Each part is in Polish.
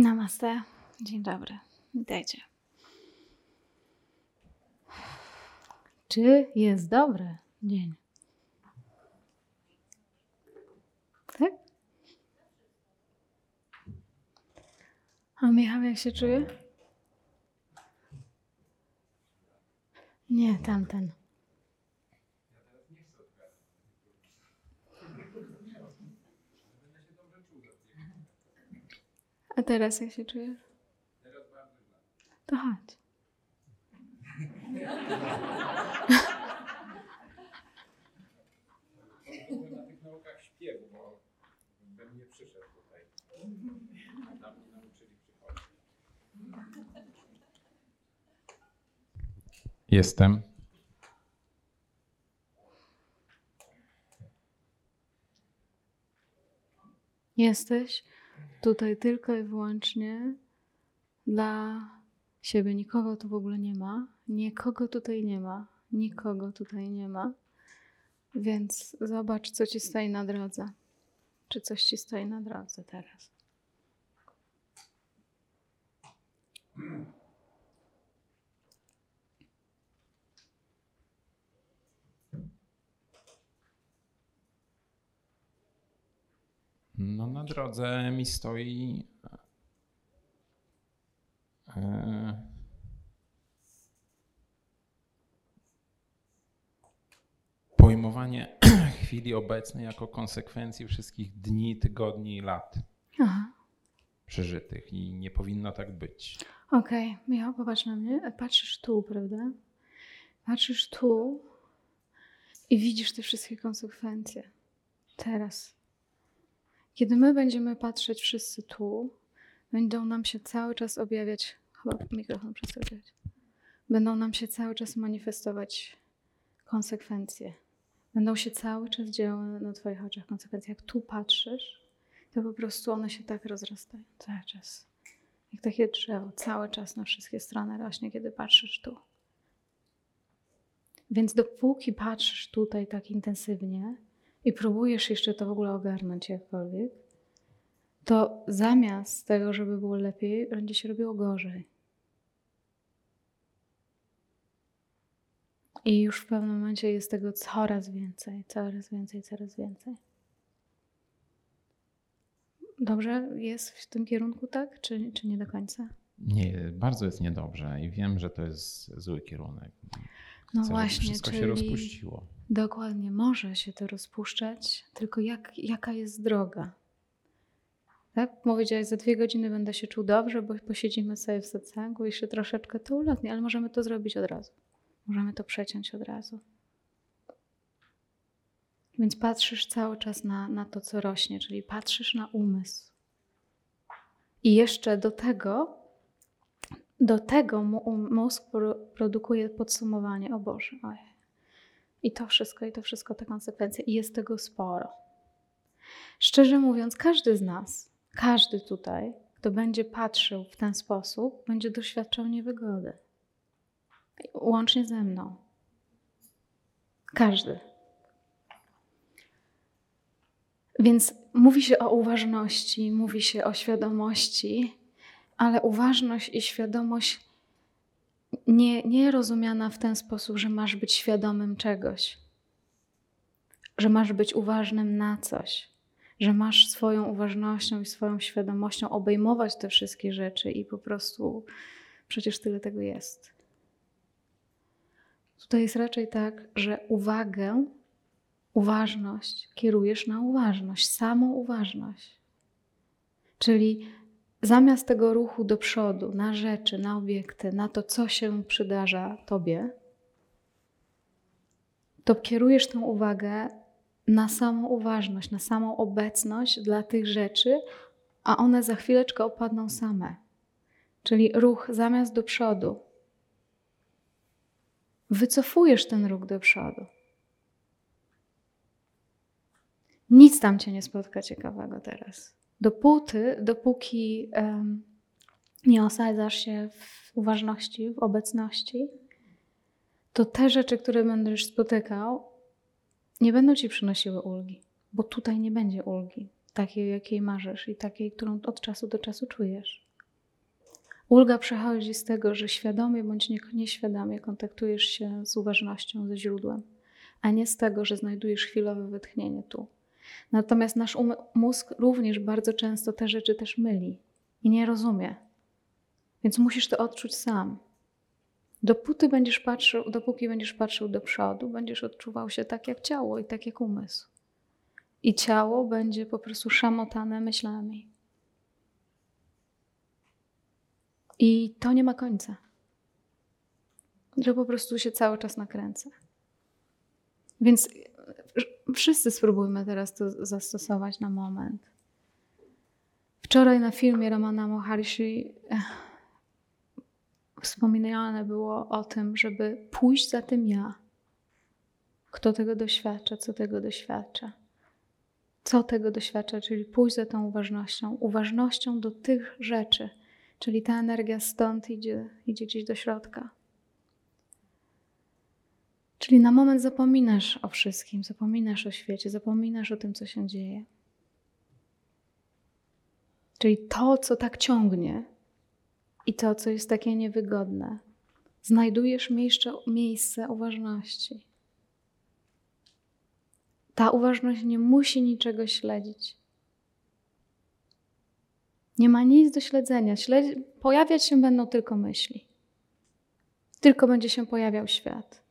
Namaste. Dzień dobry. Witajcie. Czy jest dobry dzień? Tak? A Michał jak się czuje? Nie, tamten. A teraz jak się czujesz? To chodź. Byłem na tych naukach śpiewu, bo bym nie przyszedł tutaj. Nam nie nauczyli przychodzić. Jestem. Jesteś tutaj tylko i wyłącznie dla siebie. Nikogo tu w ogóle nie ma. Nikogo tutaj nie ma. Nikogo tutaj nie ma. Więc zobacz, co ci stoi na drodze. Czy coś ci stoi na drodze teraz? No na drodze mi stoi e, pojmowanie chwili obecnej jako konsekwencji wszystkich dni, tygodni i lat Aha. przeżytych i nie powinno tak być. Okej, Michał, popatrz na mnie. Patrzysz tu, prawda? Patrzysz tu i widzisz te wszystkie konsekwencje. Teraz. Kiedy my będziemy patrzeć wszyscy tu, będą nam się cały czas objawiać, chyba mikrofon przestawiać, będą nam się cały czas manifestować konsekwencje. Będą się cały czas działy na Twoich oczach konsekwencje. Jak tu patrzysz, to po prostu one się tak rozrastają cały czas. Jak takie drzewo, cały czas na wszystkie strony rośnie, kiedy patrzysz tu. Więc dopóki patrzysz tutaj tak intensywnie i próbujesz jeszcze to w ogóle ogarnąć jakkolwiek, to zamiast tego, żeby było lepiej, będzie się robiło gorzej. I już w pewnym momencie jest tego coraz więcej, coraz więcej, coraz więcej. Dobrze jest w tym kierunku, tak? Czy, czy nie do końca? Nie, bardzo jest niedobrze i wiem, że to jest zły kierunek. No żeby właśnie, wszystko czyli się rozpuściło. Dokładnie może się to rozpuszczać, tylko jak, jaka jest droga? Tak? Powiedziałeś, za dwie godziny będę się czuł dobrze, bo posiedzimy sobie w satsangu i się troszeczkę to ulotni, ale możemy to zrobić od razu. Możemy to przeciąć od razu. Więc patrzysz cały czas na, na to, co rośnie, czyli patrzysz na umysł. I jeszcze do tego, do tego um- mózg pro, produkuje podsumowanie. O Boże, oj. I to wszystko, i to wszystko te konsekwencje. I jest tego sporo. Szczerze mówiąc, każdy z nas, każdy tutaj, kto będzie patrzył w ten sposób, będzie doświadczał niewygody. Łącznie ze mną. Każdy. Więc mówi się o uważności, mówi się o świadomości, ale uważność i świadomość nie, nie rozumiana w ten sposób, że masz być świadomym czegoś, że masz być uważnym na coś, że masz swoją uważnością i swoją świadomością obejmować te wszystkie rzeczy i po prostu przecież tyle tego jest. Tutaj jest raczej tak, że uwagę, uważność kierujesz na uważność, samą uważność. Czyli zamiast tego ruchu do przodu, na rzeczy, na obiekty, na to, co się przydarza Tobie, to kierujesz tę uwagę na samą uważność, na samą obecność dla tych rzeczy, a one za chwileczkę opadną same. Czyli ruch zamiast do przodu. Wycofujesz ten ruch do przodu. Nic tam cię nie spotka ciekawego teraz. Dopóty, dopóki em, nie osadzasz się w uważności, w obecności, to te rzeczy, które będziesz spotykał, nie będą ci przynosiły ulgi, bo tutaj nie będzie ulgi, takiej, jakiej marzysz i takiej, którą od czasu do czasu czujesz. Ulga przechodzi z tego, że świadomie bądź nieświadomie kontaktujesz się z uważnością, ze źródłem, a nie z tego, że znajdujesz chwilowe wytchnienie tu. Natomiast nasz um mózg również bardzo często te rzeczy też myli i nie rozumie. Więc musisz to odczuć sam. Dopóty będziesz patrzył, dopóki będziesz patrzył do przodu, będziesz odczuwał się tak jak ciało i tak jak umysł. I ciało będzie po prostu szamotane myślami. I to nie ma końca. Że po prostu się cały czas nakręca. Więc wszyscy spróbujmy teraz to zastosować na moment. Wczoraj na filmie Ramana Maharshi wspominane było o tym, żeby pójść za tym ja. Kto tego doświadcza, co tego doświadcza. Co tego doświadcza, czyli pójść za tą uważnością, uważnością do tych rzeczy, czyli ta energia stąd idzie, idzie gdzieś do środka. Czyli na moment zapominasz o wszystkim, zapominasz o świecie, zapominasz o tym, co się dzieje. Czyli to, co tak ciągnie i to, co jest takie niewygodne, znajdujesz miejsce, miejsce uważności. Ta uważność nie musi niczego śledzić. Nie ma nic do śledzenia. Śledzi pojawiać się będą tylko myśli. Tylko będzie się pojawiał świat.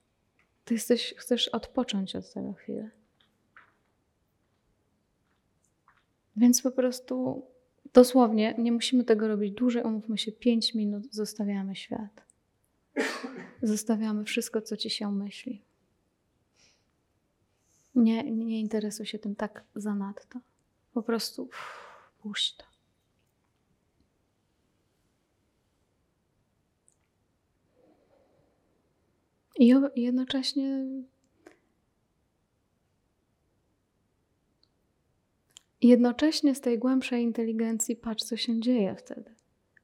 Ty jesteś, chcesz odpocząć od tego chwilę. Więc po prostu dosłownie nie musimy tego robić dłużej, umówmy się, pięć minut, zostawiamy świat. Zostawiamy wszystko, co ci się myśli. Nie, nie interesuj się tym tak zanadto. Po prostu uff, puść to. I jednocześnie jednocześnie z tej głębszej inteligencji patrz, co się dzieje wtedy,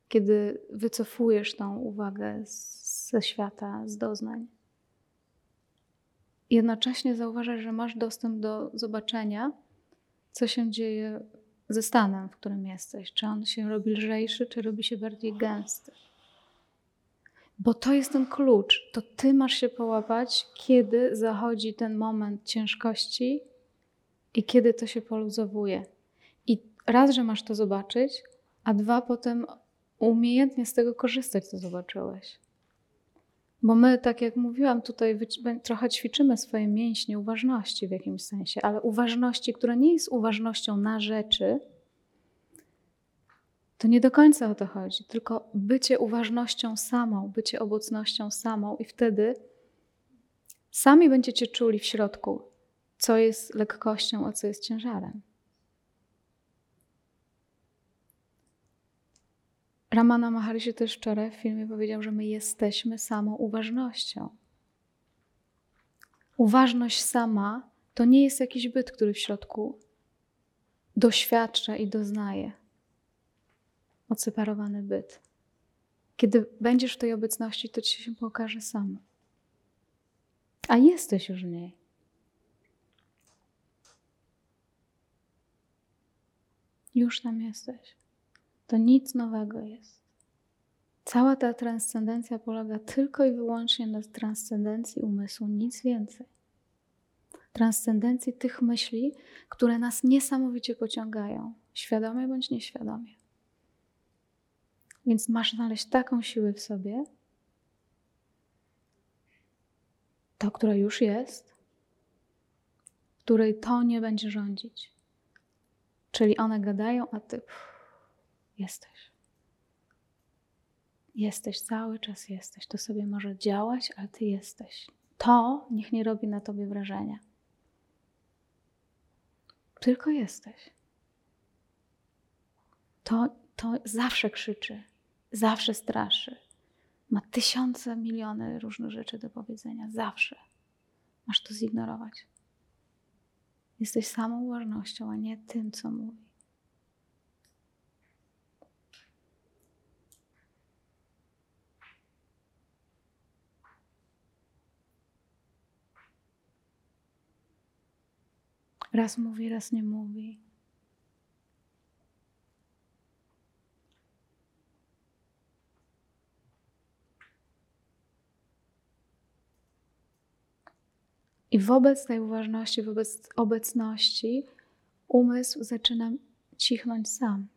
kiedy wycofujesz tą uwagę ze świata, z doznań. Jednocześnie zauważasz, że masz dostęp do zobaczenia, co się dzieje ze stanem, w którym jesteś. Czy on się robi lżejszy, czy robi się bardziej gęsty. Bo to jest ten klucz. To ty masz się połapać, kiedy zachodzi ten moment ciężkości i kiedy to się poluzowuje. I raz, że masz to zobaczyć, a dwa, potem umiejętnie z tego korzystać, co zobaczyłeś. Bo my, tak jak mówiłam, tutaj trochę ćwiczymy swoje mięśnie uważności w jakimś sensie, ale uważności, która nie jest uważnością na rzeczy, to nie do końca o to chodzi, tylko bycie uważnością samą, bycie obecnością samą, i wtedy sami będziecie czuli w środku, co jest lekkością, a co jest ciężarem. Ramana Maharishi też wczoraj w filmie powiedział, że my jesteśmy samą uważnością. Uważność sama to nie jest jakiś byt, który w środku doświadcza i doznaje odseparowany byt. Kiedy będziesz w tej obecności, to ci się pokaże samo. A jesteś już w niej. Już tam jesteś. To nic nowego jest. Cała ta transcendencja polega tylko i wyłącznie na transcendencji umysłu, nic więcej. Transcendencji tych myśli, które nas niesamowicie pociągają, świadomie bądź nieświadomie. Więc masz znaleźć taką siłę w sobie, to, która już jest, której to nie będzie rządzić. Czyli one gadają, a ty pff, jesteś. Jesteś, cały czas jesteś. To sobie może działać, ale ty jesteś. To niech nie robi na tobie wrażenia. Tylko jesteś. To, to zawsze krzyczy zawsze straszy. Ma tysiące, miliony różnych rzeczy do powiedzenia. Zawsze. Masz to zignorować. Jesteś samą uważnością, a nie tym, co mówi. Raz mówi, raz nie mówi. I wobec tej uważności, wobec obecności, umysł zaczyna cichnąć sam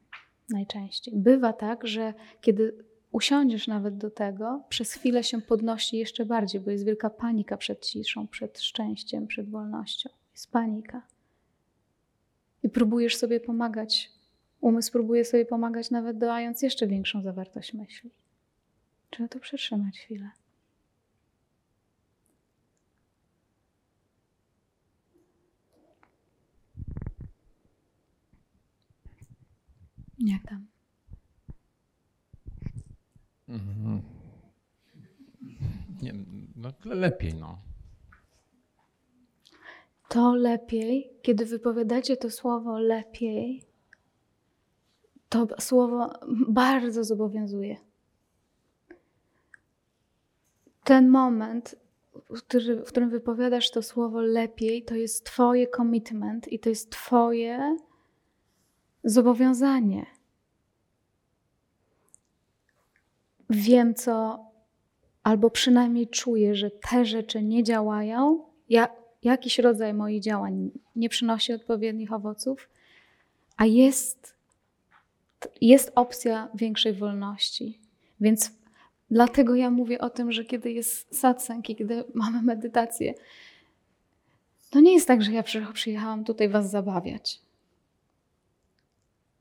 najczęściej. Bywa tak, że kiedy usiądziesz nawet do tego, przez chwilę się podnosi jeszcze bardziej, bo jest wielka panika przed ciszą, przed szczęściem, przed wolnością. Jest panika. I próbujesz sobie pomagać. Umysł próbuje sobie pomagać, nawet dając jeszcze większą zawartość myśli. Trzeba to przetrzymać chwilę. Jak tam? Mhm. Nie, no lepiej, no. To lepiej, kiedy wypowiadacie to słowo lepiej, to słowo bardzo zobowiązuje. Ten moment, w, który, w którym wypowiadasz to słowo lepiej, to jest Twoje commitment i to jest Twoje zobowiązanie. Wiem, co, albo przynajmniej czuję, że te rzeczy nie działają, ja, jakiś rodzaj moich działań nie przynosi odpowiednich owoców, a jest, jest opcja większej wolności. Więc dlatego ja mówię o tym, że kiedy jest satsang i kiedy mamy medytację, to nie jest tak, że ja przyjechałam tutaj was zabawiać.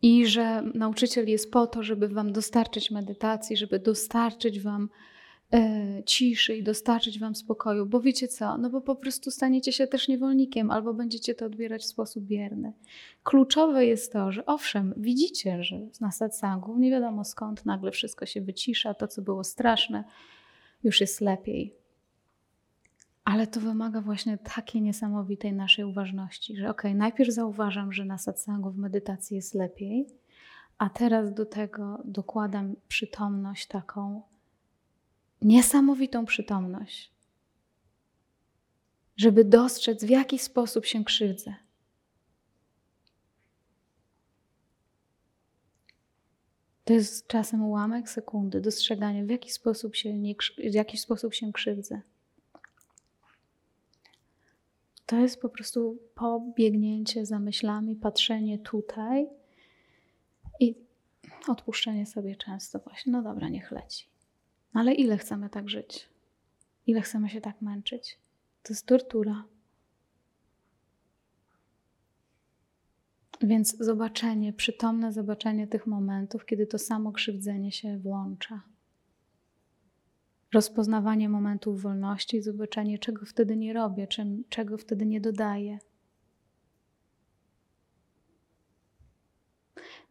I że nauczyciel jest po to, żeby Wam dostarczyć medytacji, żeby dostarczyć Wam e, ciszy i dostarczyć Wam spokoju. Bo wiecie co? No bo po prostu staniecie się też niewolnikiem albo będziecie to odbierać w sposób bierny. Kluczowe jest to, że owszem, widzicie, że na satsangu nie wiadomo skąd nagle wszystko się wycisza, to co było straszne już jest lepiej. Ale to wymaga właśnie takiej niesamowitej naszej uważności, że ok, najpierw zauważam, że na satsangu w medytacji jest lepiej, a teraz do tego dokładam przytomność taką, niesamowitą przytomność, żeby dostrzec, w jaki sposób się krzywdzę. To jest czasem ułamek sekundy, dostrzeganie, w jaki sposób się, nie, w jaki sposób się krzywdzę. To jest po prostu pobiegnięcie za myślami, patrzenie tutaj i odpuszczenie sobie często właśnie, no dobra, niech leci. Ale ile chcemy tak żyć? Ile chcemy się tak męczyć? To jest tortura. Więc zobaczenie, przytomne zobaczenie tych momentów, kiedy to samo krzywdzenie się włącza rozpoznawanie momentów wolności i zobaczenie, czego wtedy nie robię, czym, czego wtedy nie dodaję.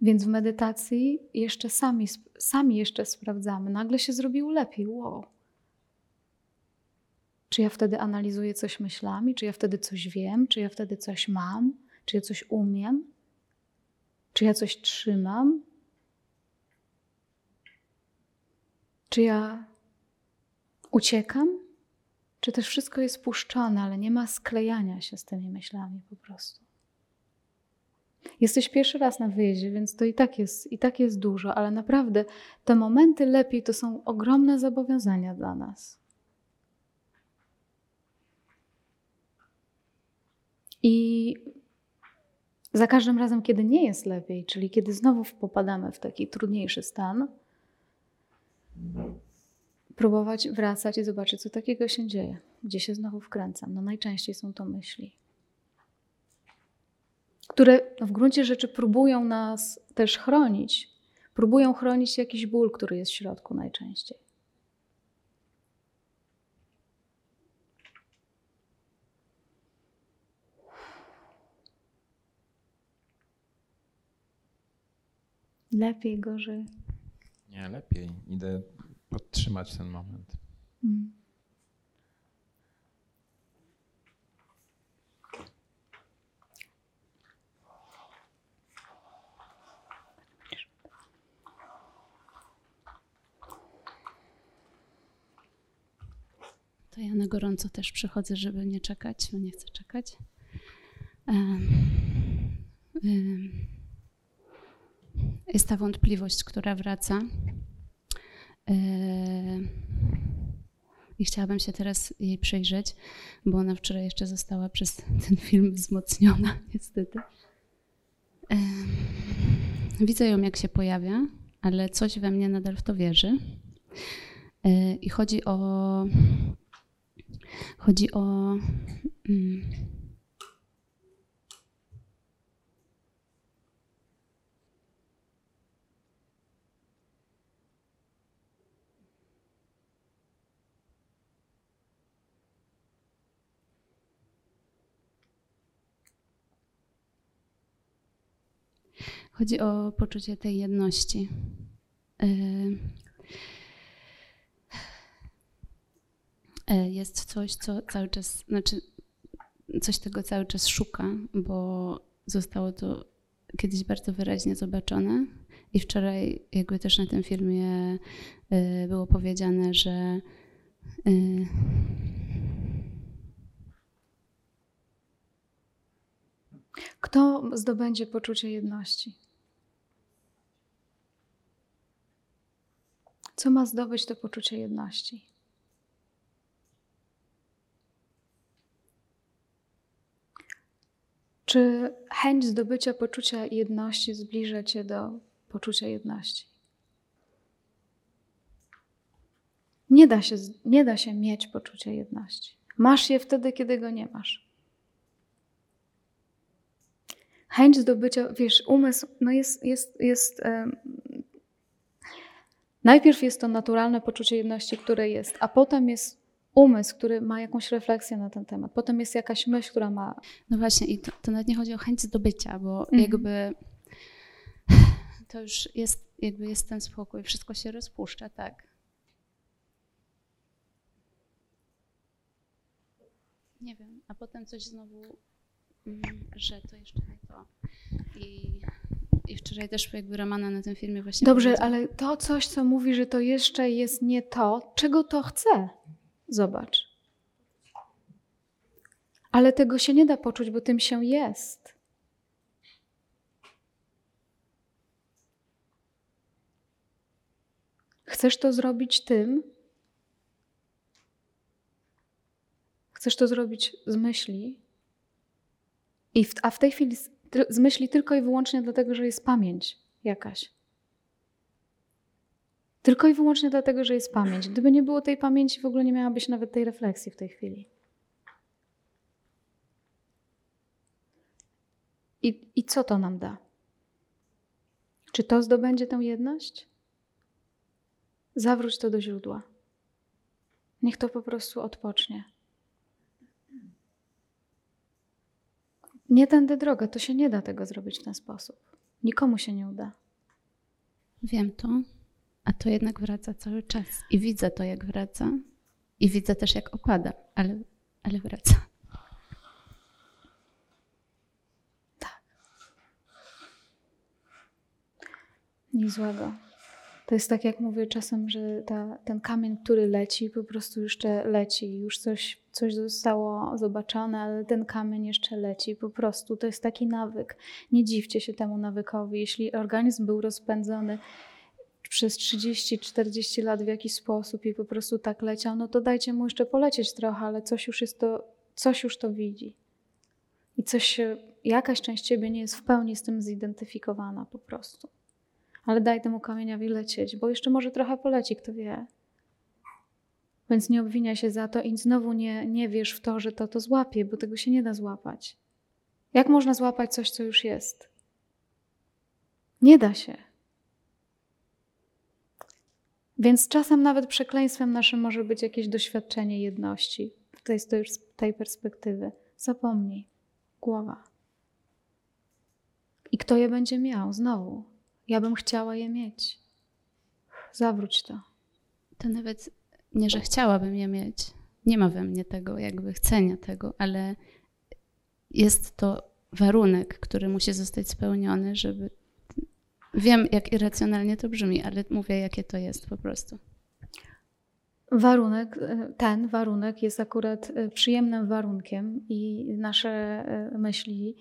Więc w medytacji jeszcze sami, sami jeszcze sprawdzamy. Nagle się zrobiło lepiej. Wow. Czy ja wtedy analizuję coś myślami? Czy ja wtedy coś wiem? Czy ja wtedy coś mam? Czy ja coś umiem? Czy ja coś trzymam? Czy ja uciekam, czy też wszystko jest puszczone, ale nie ma sklejania się z tymi myślami po prostu. Jesteś pierwszy raz na wyjeździe, więc to i tak jest, i tak jest dużo, ale naprawdę te momenty lepiej to są ogromne zobowiązania dla nas. I za każdym razem, kiedy nie jest lepiej, czyli kiedy znowu popadamy w taki trudniejszy stan, próbować wracać i zobaczyć, co takiego się dzieje, gdzie się znowu wkręcam. No najczęściej są to myśli, które w gruncie rzeczy próbują nas też chronić. Próbują chronić jakiś ból, który jest w środku najczęściej. Lepiej, gorzej. Nie, lepiej. Idę podtrzymać ten moment. Mm. To ja na gorąco też przychodzę, żeby nie czekać, bo nie chcę czekać. Jest ta wątpliwość, która wraca i chciałabym się teraz jej przyjrzeć, bo ona wczoraj jeszcze została przez ten film wzmocniona, niestety. Widzę ją, jak się pojawia, ale coś we mnie nadal w to wierzy. E, I chodzi o. Chodzi o. Mm, Chodzi o poczucie tej jedności. E, e, jest coś, co cały czas, znaczy coś tego cały czas szuka, bo zostało to kiedyś bardzo wyraźnie zobaczone. I wczoraj jakby też na tym filmie e, było powiedziane, że Kto zdobędzie poczucie jedności? Co ma zdobyć to poczucie jedności? Czy chęć zdobycia poczucia jedności zbliża cię do poczucia jedności? Nie da się, nie da się mieć poczucia jedności. Masz je wtedy, kiedy go nie masz. Chęć zdobycia, wiesz, umysł no jest, jest, jest Najpierw jest to naturalne poczucie jedności, które jest, a potem jest umysł, który ma jakąś refleksję na ten temat. Potem jest jakaś myśl, która ma. No właśnie, i to, to nawet nie chodzi o chęć zdobycia, bo mhm. jakby to już jest, jakby jest ten spokój, wszystko się rozpuszcza, tak. Nie wiem, a potem coś znowu, mm, że to jeszcze nie to. I i wczoraj też jakby Romana na tym filmie właśnie. Dobrze, ale to coś, co mówi, że to jeszcze jest nie to, czego to chce. Zobacz. Ale tego się nie da poczuć, bo tym się jest. Chcesz to zrobić tym? Chcesz to zrobić z myśli? I w, a w tej chwili z myśli tylko i wyłącznie dlatego, że jest pamięć jakaś. Tylko i wyłącznie dlatego, że jest pamięć. Gdyby nie było tej pamięci, w ogóle nie miałabyś nawet tej refleksji w tej chwili. I, I co to nam da? Czy to zdobędzie tę jedność? Zawróć to do źródła. Niech to po prostu odpocznie. Nie tędy droga, to się nie da tego zrobić w ten sposób. Nikomu się nie uda. Wiem to, a to jednak wraca cały czas. I widzę to, jak wraca. I widzę też, jak opada, ale, ale wraca. Tak. Nic złego. To jest tak, jak mówię czasem, że ta, ten kamień, który leci, po prostu jeszcze leci. Już coś, coś zostało zobaczone, ale ten kamień jeszcze leci. Po prostu to jest taki nawyk. Nie dziwcie się temu nawykowi. Jeśli organizm był rozpędzony przez 30-40 lat w jakiś sposób i po prostu tak leciał, no to dajcie mu jeszcze polecieć trochę, ale coś już jest to, coś już to widzi. I coś, jakaś część ciebie nie jest w pełni z tym zidentyfikowana po prostu ale daj temu kamieniowi lecieć, bo jeszcze może trochę poleci, kto wie. Więc nie obwinia się za to i znowu nie, nie wierz w to, że to to złapie, bo tego się nie da złapać. Jak można złapać coś, co już jest? Nie da się. Więc czasem nawet przekleństwem naszym może być jakieś doświadczenie jedności. To już z tej perspektywy. Zapomnij. Głowa. I kto je będzie miał? Znowu. Ja bym chciała je mieć. Zawróć to. To nawet nie, że chciałabym je mieć. Nie ma we mnie tego jakby chcenia tego, ale jest to warunek, który musi zostać spełniony, żeby. Wiem, jak irracjonalnie to brzmi, ale mówię, jakie to jest po prostu. Warunek, ten warunek jest akurat e, przyjemnym warunkiem i nasze e, myśli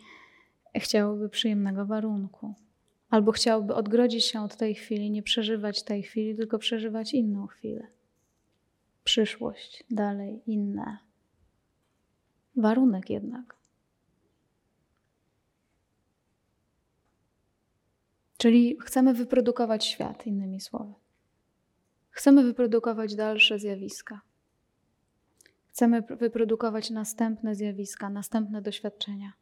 chciałyby przyjemnego warunku. Albo chciałby odgrodzić się od tej chwili, nie przeżywać tej chwili, tylko przeżywać inną chwilę. przyszłość, dalej inne. Warunek jednak. Czyli chcemy wyprodukować świat, innymi słowy. Chcemy wyprodukować dalsze zjawiska. Chcemy wyprodukować następne zjawiska, następne doświadczenia.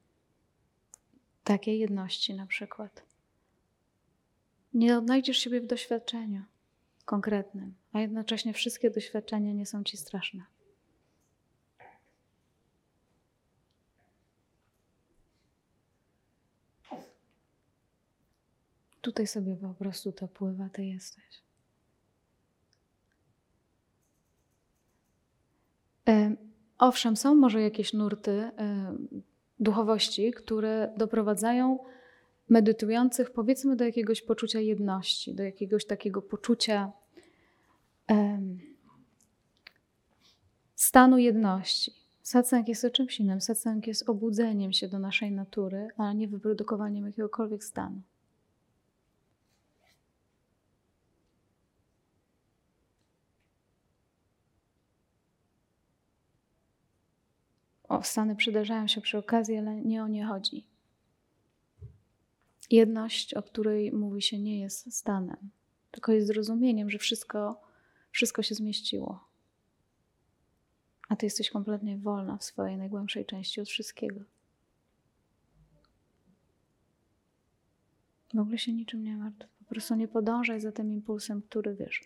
Takiej jedności na przykład. Nie odnajdziesz siebie w doświadczeniu konkretnym, a jednocześnie wszystkie doświadczenia nie są ci straszne. Tutaj sobie po prostu to pływa, ty jesteś. Owszem, są może jakieś nurty duchowości, które doprowadzają medytujących, powiedzmy, do jakiegoś poczucia jedności, do jakiegoś takiego poczucia um, stanu jedności. Satsang jest o czymś innym. Satsang jest obudzeniem się do naszej natury, a nie wyprodukowaniem jakiegokolwiek stanu. O, stany przydarzają się przy okazji, ale nie o nie chodzi. Jedność, o której mówi się, nie jest stanem, tylko jest zrozumieniem, że wszystko, wszystko się zmieściło. A ty jesteś kompletnie wolna w swojej najgłębszej części od wszystkiego. W ogóle się niczym nie martw. Po prostu nie podążaj za tym impulsem, który wiesz.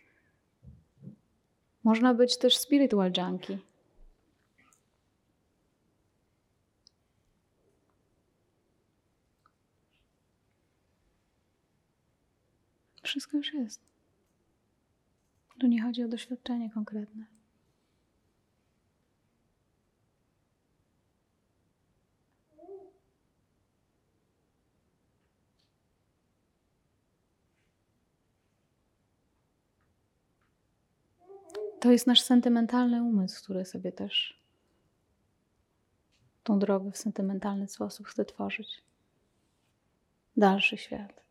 Można być też spiritual junkie. Wszystko już jest. Tu nie chodzi o doświadczenie konkretne. To jest nasz sentymentalny umysł, który sobie też tą drogę w sentymentalny sposób chce tworzyć. Dalszy świat.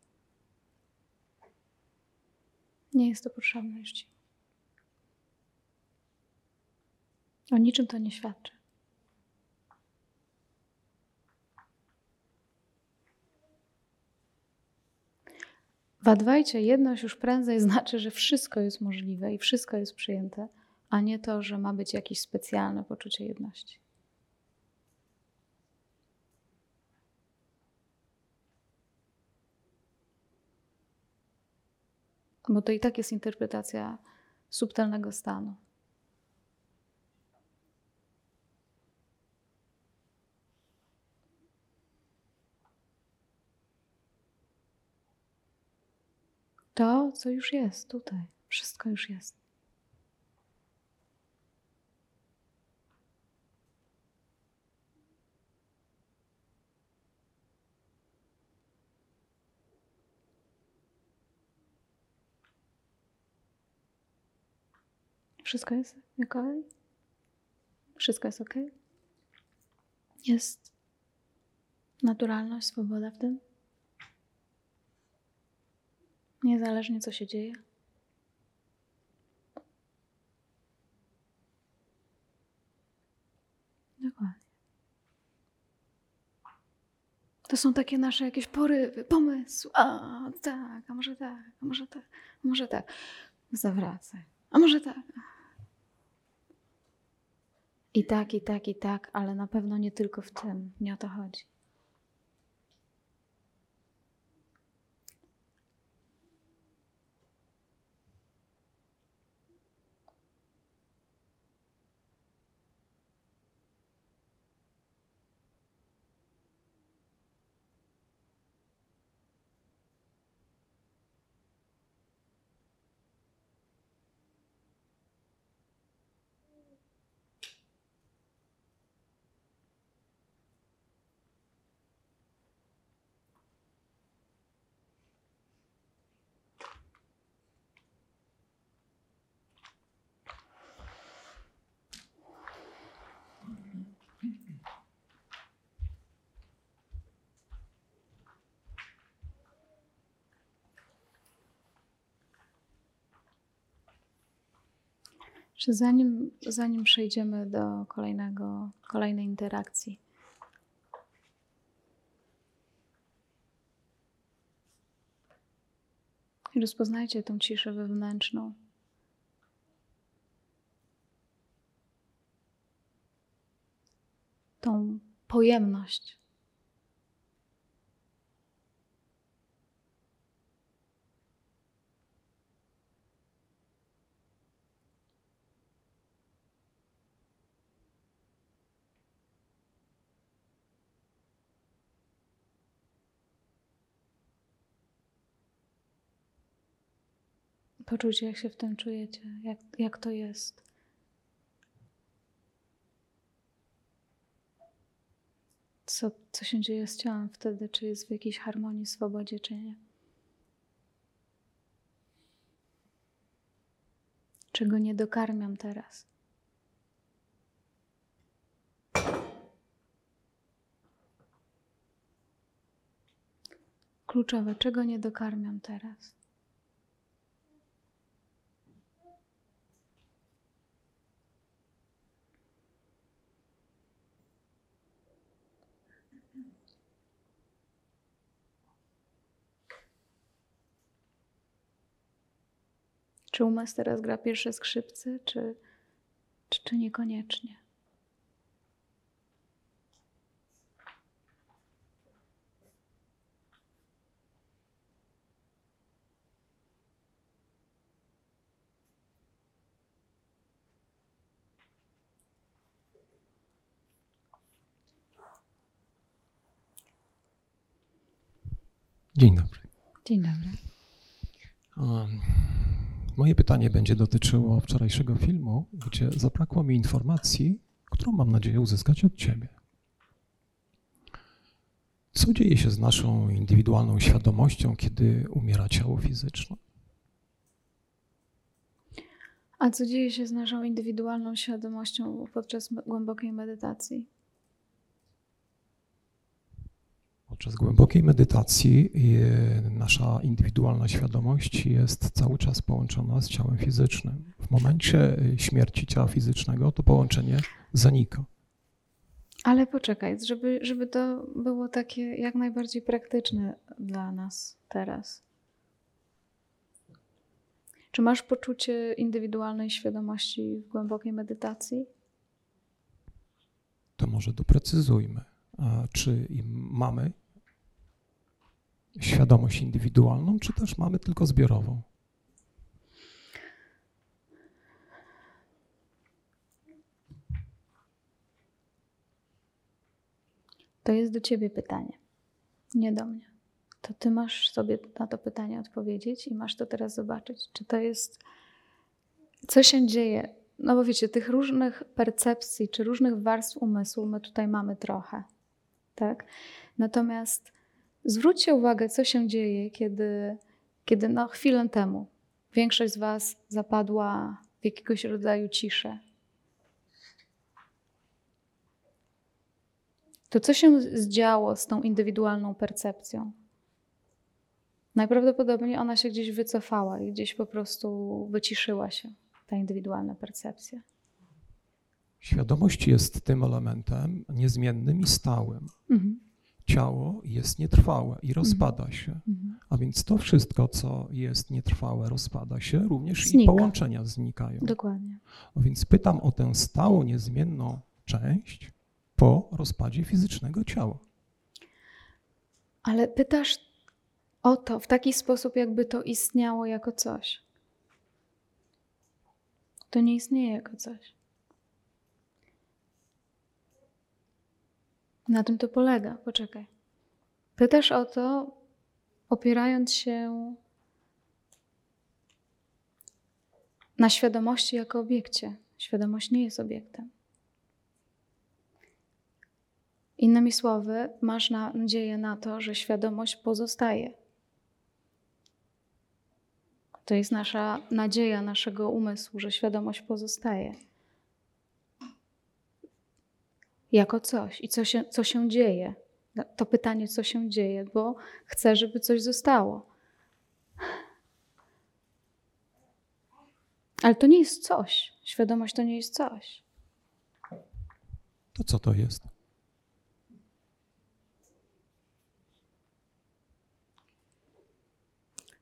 Nie jest to potrzebne już ci. O niczym to nie świadczy. W Adwajcie jedność już prędzej znaczy, że wszystko jest możliwe i wszystko jest przyjęte, a nie to, że ma być jakieś specjalne poczucie jedności. Bo to i tak jest interpretacja subtelnego stanu. To, co już jest tutaj, wszystko już jest. Wszystko jest ok? Wszystko jest ok? Jest naturalność, swoboda w tym? Niezależnie co się dzieje? Dokładnie. To są takie nasze jakieś porywy, pomysł. A tak, a może tak, a może tak, a może tak. Zawracaj. A może tak. I tak, i tak, i tak, ale na pewno nie tylko w tym. Nie o to chodzi. Czy zanim, zanim przejdziemy do kolejnego, kolejnej interakcji, rozpoznajcie tą ciszę wewnętrzną. Tą pojemność. Poczucie, jak się w tym czujecie, jak, jak to jest. Co, co się dzieje z ciałem wtedy, czy jest w jakiejś harmonii, swobodzie, czy nie. Czego nie dokarmiam teraz. Kluczowe, czego nie dokarmiam teraz. Czy umysł teraz gra pierwsze skrzypce, czy, czy, czy niekoniecznie? Dzień dobry. Dzień dobry. Moje pytanie będzie dotyczyło wczorajszego filmu, gdzie zabrakło mi informacji, którą mam nadzieję uzyskać od Ciebie. Co dzieje się z naszą indywidualną świadomością, kiedy umiera ciało fizyczne? A co dzieje się z naszą indywidualną świadomością podczas głębokiej medytacji? Podczas głębokiej medytacji nasza indywidualna świadomość jest cały czas połączona z ciałem fizycznym. W momencie e, śmierci ciała fizycznego to połączenie zanika. Ale poczekaj, żeby, żeby to było takie jak najbardziej praktyczne dla nas teraz. Czy masz poczucie indywidualnej świadomości w głębokiej medytacji? To może doprecyzujmy. A czy mamy świadomość indywidualną, czy też mamy tylko zbiorową? To jest do ciebie pytanie, nie do mnie. To ty masz sobie na to pytanie odpowiedzieć i masz to teraz zobaczyć, czy to jest. Co się dzieje? No bo wiecie, tych różnych percepcji czy różnych warstw umysłu my tutaj mamy trochę, tak? Natomiast zwróćcie uwagę, co się dzieje, kiedy, kiedy no chwilę temu większość z Was zapadła w jakiegoś rodzaju ciszę, to co się zdziało z tą indywidualną percepcją? Najprawdopodobniej ona się gdzieś wycofała i gdzieś po prostu wyciszyła się, ta indywidualna percepcja. Świadomość jest tym elementem niezmiennym i stałym. Mhm. Ciało jest nietrwałe i rozpada Mhm. się. Mhm. A więc to wszystko, co jest nietrwałe, rozpada się, również i Znika. połączenia znikają. Dokładnie. A więc pytam o tę stałą, niezmienną część po rozpadzie fizycznego ciała. Ale pytasz o to w taki sposób, jakby to istniało jako coś. To nie istnieje jako coś. Na tym to polega. Poczekaj. Pytasz o to, opierając się na świadomości jako obiekcie. Świadomość nie jest obiektem. Innymi słowy, masz nadzieję na to, że świadomość pozostaje. To jest nasza nadzieja naszego umysłu, że świadomość pozostaje. Jako coś. I co się, co się dzieje? To pytanie, co się dzieje, bo chcę, żeby coś zostało. Ale to nie jest coś. Świadomość to nie jest coś. To co to jest?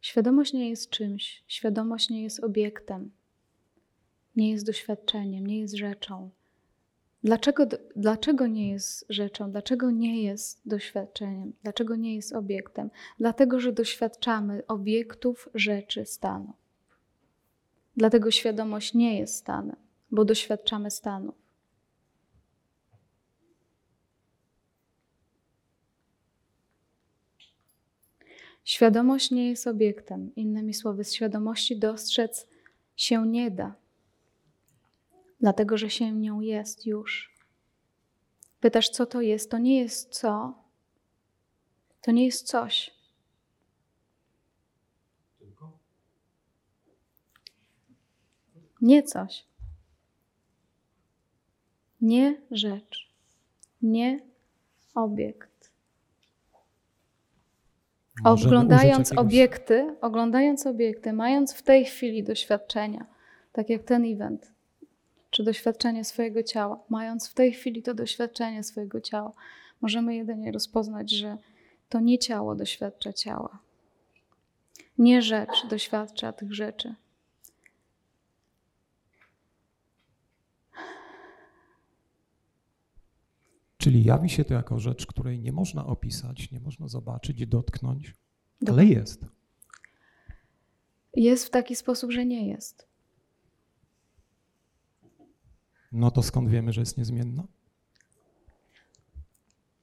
Świadomość nie jest czymś, świadomość nie jest obiektem, nie jest doświadczeniem, nie jest rzeczą. Dlaczego, dlaczego nie jest rzeczą? Dlaczego nie jest doświadczeniem? Dlaczego nie jest obiektem? Dlatego, że doświadczamy obiektów, rzeczy, stanu. Dlatego świadomość nie jest stanem, bo doświadczamy stanów. Świadomość nie jest obiektem. Innymi słowy, świadomości dostrzec się nie da, dlatego że się nią jest już. Pytasz, co to jest? To nie jest co, to nie jest coś. Nie coś. Nie rzecz. Nie obiekt. Możemy Oglądając jakiegoś- obiekty, oglądając obiekty, mając w tej chwili doświadczenia, tak jak ten event, czy doświadczenie swojego ciała, mając w tej chwili to doświadczenie swojego ciała, możemy jedynie rozpoznać, że to nie ciało doświadcza ciała. Nie rzecz doświadcza tych rzeczy. Czyli jawi się to jako rzecz, której nie można opisać, nie można zobaczyć, dotknąć, ale jest. Jest w taki sposób, że nie jest. No to skąd wiemy, że jest niezmienna?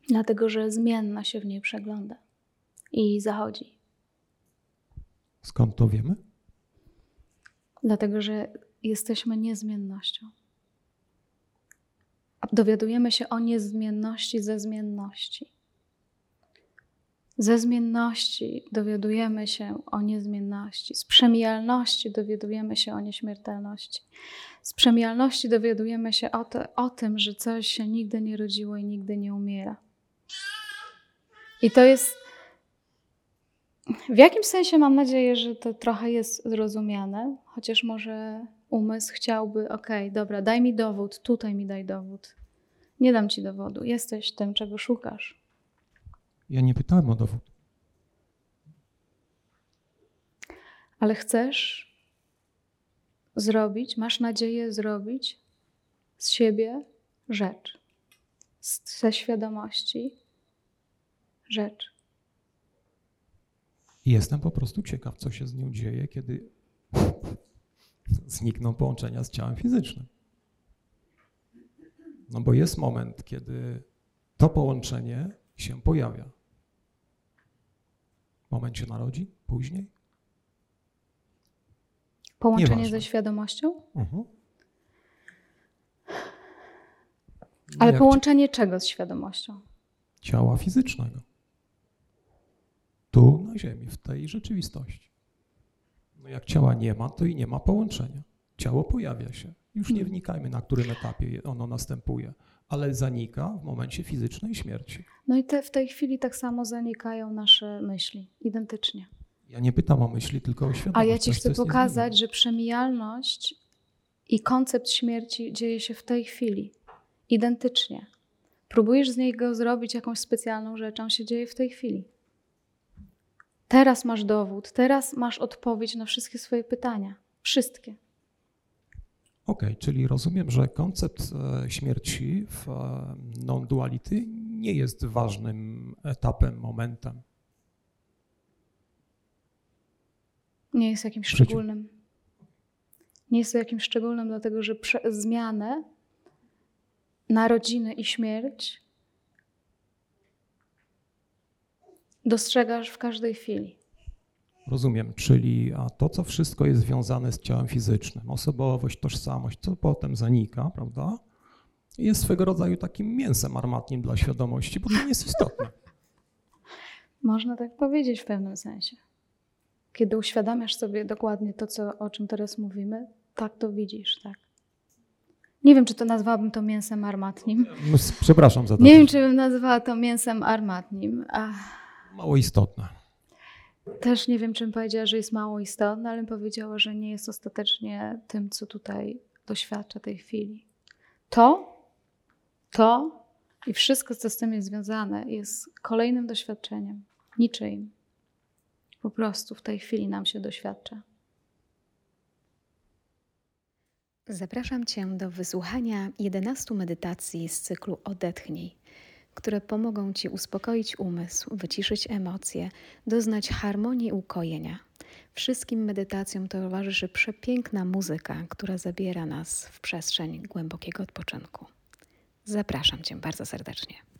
Dlatego, że zmienna się w niej przegląda i zachodzi. Skąd to wiemy? Dlatego, że jesteśmy niezmiennością. A Dowiadujemy się o niezmienności ze zmienności. Ze zmienności dowiadujemy się o niezmienności. Z przemijalności dowiadujemy się o nieśmiertelności. Z przemijalności dowiadujemy się o, to, o tym, że coś się nigdy nie rodziło i nigdy nie umiera. I to jest. W jakimś sensie mam nadzieję, że to trochę jest zrozumiane, chociaż może umysł chciałby, okej, dobra, daj mi dowód, tutaj mi daj dowód. Nie dam ci dowodu, jesteś tym, czego szukasz. Ja nie pytałem o dowód. Ale chcesz zrobić, masz nadzieję zrobić z siebie rzecz, z, ze świadomości rzecz. I jestem po prostu ciekaw, co się z nią dzieje, kiedy znikną połączenia z ciałem fizycznym. No bo jest moment, kiedy to połączenie się pojawia. Moment się narodzi, później. Połączenie Nieważne. ze świadomością? Mhm. Ale jak połączenie czego z świadomością? Ciała fizycznego. Tu na Ziemi, w tej rzeczywistości. No jak ciała nie ma, to i nie ma połączenia. Ciało pojawia się. Już nie wnikajmy, na którym etapie ono następuje, ale zanika w momencie fizycznej śmierci. No i te, w tej chwili tak samo zanikają nasze myśli, identycznie. Ja nie pytam o myśli, tylko o świadomość. A ja ci chcę pokazać, że przemijalność i koncept śmierci dzieje się w tej chwili, identycznie. Próbujesz z niego zrobić jakąś specjalną rzecz, on się dzieje w tej chwili. Teraz masz dowód, teraz masz odpowiedź na wszystkie swoje pytania. Wszystkie. Okej, czyli rozumiem, że koncept e, śmierci w e, non-duality nie jest ważnym etapem, momentem. Nie jest jakimś szczególnym. Nie jest to jakimś szczególnym, dlatego że zmianę, narodziny i śmierć dostrzegasz w każdej chwili. Rozumiem, czyli a to, co wszystko jest związane z ciałem fizycznym, osobowość, tożsamość, co potem zanika, prawda? Jest swego rodzaju takim mięsem armatnim dla świadomości, bo to nie jest istotne. Można tak powiedzieć w pewnym sensie. Kiedy uświadamiasz sobie dokładnie to, co, o czym teraz mówimy, tak to widzisz, tak. Nie wiem, czy to nazwałabym to mięsem armatnim. No, Przepraszam za to. Nie wiem, czy bym nazwała to mięsem armatnim. Ach, Mało istotne. Też nie wiem, czy bym powiedziała, że jest mało istotne, ale powiedziała, że nie jest ostatecznie tym, co tutaj doświadcza tej chwili. To, to i wszystko, co z tym jest związane, jest kolejnym doświadczeniem, niczyim. Po prostu w tej chwili nam się doświadcza. Zapraszam Cię do wysłuchania 11 medytacji z cyklu Odetchnij, które pomogą Ci uspokoić umysł, wyciszyć emocje, doznać harmonii i ukojenia. Wszystkim medytacjom towarzyszy przepiękna muzyka, która zabiera nas w przestrzeń głębokiego odpoczynku. Zapraszam Cię bardzo serdecznie.